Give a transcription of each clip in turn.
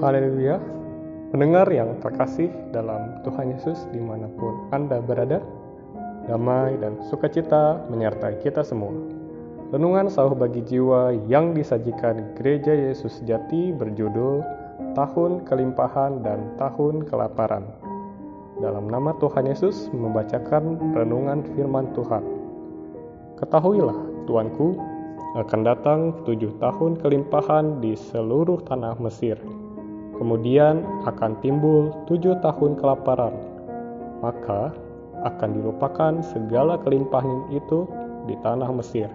Haleluya. Pendengar yang terkasih dalam Tuhan Yesus di mana pun Anda berada, damai dan sukacita menyertai kita semua. Renungan sauh bagi jiwa yang disajikan Gereja Yesus Jati berjudul Tahun Kelimpahan dan Tahun Kelaparan. Dalam nama Tuhan Yesus membacakan renungan firman Tuhan. Ketahuilah, Tuanku, akan datang tujuh tahun kelimpahan di seluruh tanah Mesir Kemudian akan timbul tujuh tahun kelaparan, maka akan dilupakan segala kelimpahan itu di tanah Mesir,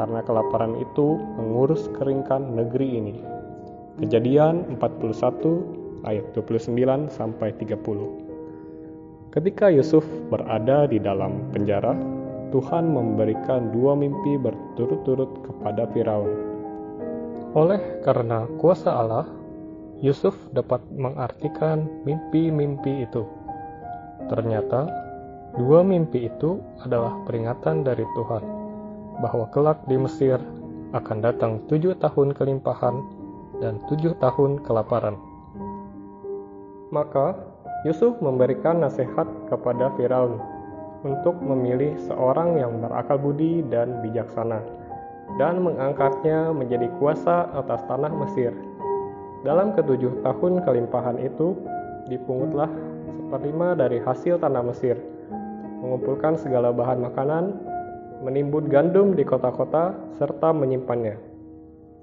karena kelaparan itu mengurus keringkan negeri ini. Kejadian 41 ayat 29 sampai 30. Ketika Yusuf berada di dalam penjara, Tuhan memberikan dua mimpi berturut-turut kepada Firaun. Oleh karena kuasa Allah, Yusuf dapat mengartikan mimpi-mimpi itu. Ternyata, dua mimpi itu adalah peringatan dari Tuhan bahwa kelak di Mesir akan datang tujuh tahun kelimpahan dan tujuh tahun kelaparan. Maka, Yusuf memberikan nasihat kepada Firaun untuk memilih seorang yang berakal budi dan bijaksana, dan mengangkatnya menjadi kuasa atas tanah Mesir dalam ketujuh tahun kelimpahan itu, dipungutlah seperlima dari hasil tanah Mesir, mengumpulkan segala bahan makanan, menimbun gandum di kota-kota, serta menyimpannya.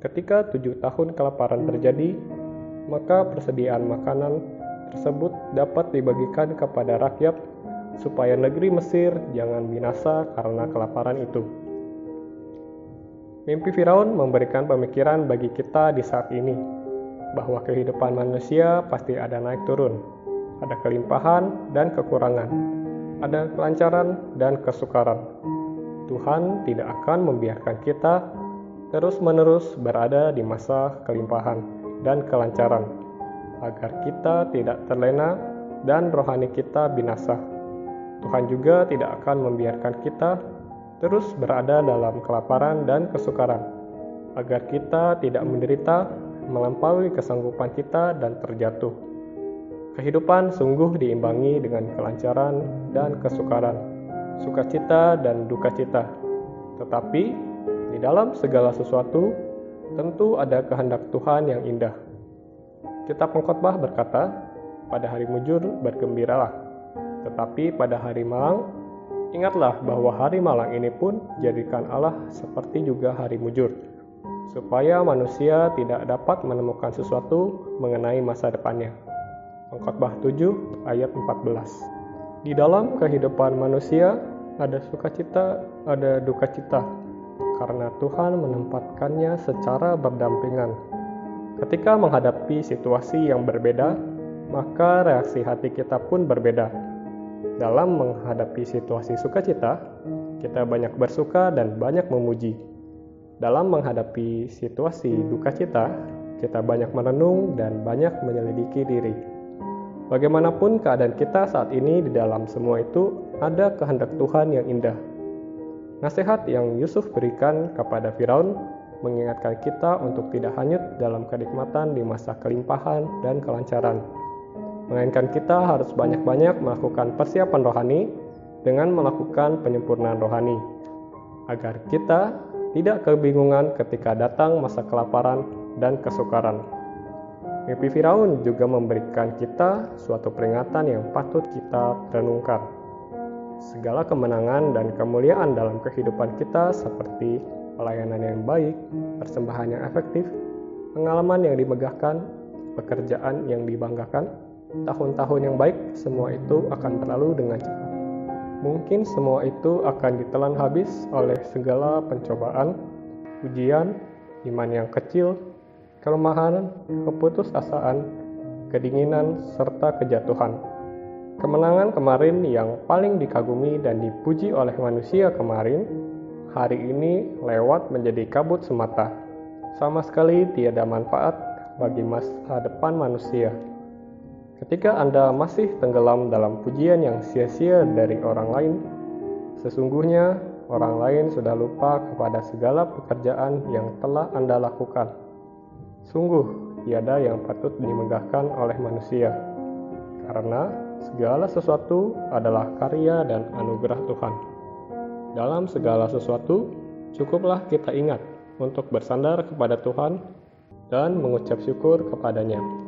Ketika tujuh tahun kelaparan terjadi, maka persediaan makanan tersebut dapat dibagikan kepada rakyat supaya negeri Mesir jangan binasa karena kelaparan itu. Mimpi Firaun memberikan pemikiran bagi kita di saat ini bahwa kehidupan manusia pasti ada naik turun, ada kelimpahan dan kekurangan, ada kelancaran dan kesukaran. Tuhan tidak akan membiarkan kita terus-menerus berada di masa kelimpahan dan kelancaran, agar kita tidak terlena dan rohani kita binasa. Tuhan juga tidak akan membiarkan kita terus berada dalam kelaparan dan kesukaran, agar kita tidak menderita melampaui kesanggupan kita dan terjatuh. Kehidupan sungguh diimbangi dengan kelancaran dan kesukaran, sukacita dan duka cita. Tetapi di dalam segala sesuatu tentu ada kehendak Tuhan yang indah. Kitab Pengkhotbah berkata, pada hari mujur bergembiralah, tetapi pada hari malang ingatlah bahwa hari malang ini pun jadikan Allah seperti juga hari mujur supaya manusia tidak dapat menemukan sesuatu mengenai masa depannya. Pengkhotbah 7 ayat 14. Di dalam kehidupan manusia ada sukacita, ada duka cita, karena Tuhan menempatkannya secara berdampingan. Ketika menghadapi situasi yang berbeda, maka reaksi hati kita pun berbeda. Dalam menghadapi situasi sukacita, kita banyak bersuka dan banyak memuji dalam menghadapi situasi duka cita, kita banyak merenung dan banyak menyelidiki diri. Bagaimanapun keadaan kita saat ini di dalam semua itu ada kehendak Tuhan yang indah. Nasihat yang Yusuf berikan kepada Firaun mengingatkan kita untuk tidak hanyut dalam kenikmatan di masa kelimpahan dan kelancaran. Melainkan kita harus banyak-banyak melakukan persiapan rohani dengan melakukan penyempurnaan rohani agar kita tidak kebingungan ketika datang masa kelaparan dan kesukaran. Mimpi Firaun juga memberikan kita suatu peringatan yang patut kita renungkan. Segala kemenangan dan kemuliaan dalam kehidupan kita seperti pelayanan yang baik, persembahan yang efektif, pengalaman yang dimegahkan, pekerjaan yang dibanggakan, tahun-tahun yang baik, semua itu akan berlalu dengan cepat. Mungkin semua itu akan ditelan habis oleh segala pencobaan, ujian, iman yang kecil, kelemahan, keputusasaan, kedinginan, serta kejatuhan. Kemenangan kemarin yang paling dikagumi dan dipuji oleh manusia kemarin, hari ini lewat menjadi kabut semata. Sama sekali tiada manfaat bagi masa depan manusia. Ketika Anda masih tenggelam dalam pujian yang sia-sia dari orang lain, sesungguhnya orang lain sudah lupa kepada segala pekerjaan yang telah Anda lakukan. Sungguh, tiada yang patut dimegahkan oleh manusia, karena segala sesuatu adalah karya dan anugerah Tuhan. Dalam segala sesuatu, cukuplah kita ingat untuk bersandar kepada Tuhan dan mengucap syukur kepadanya.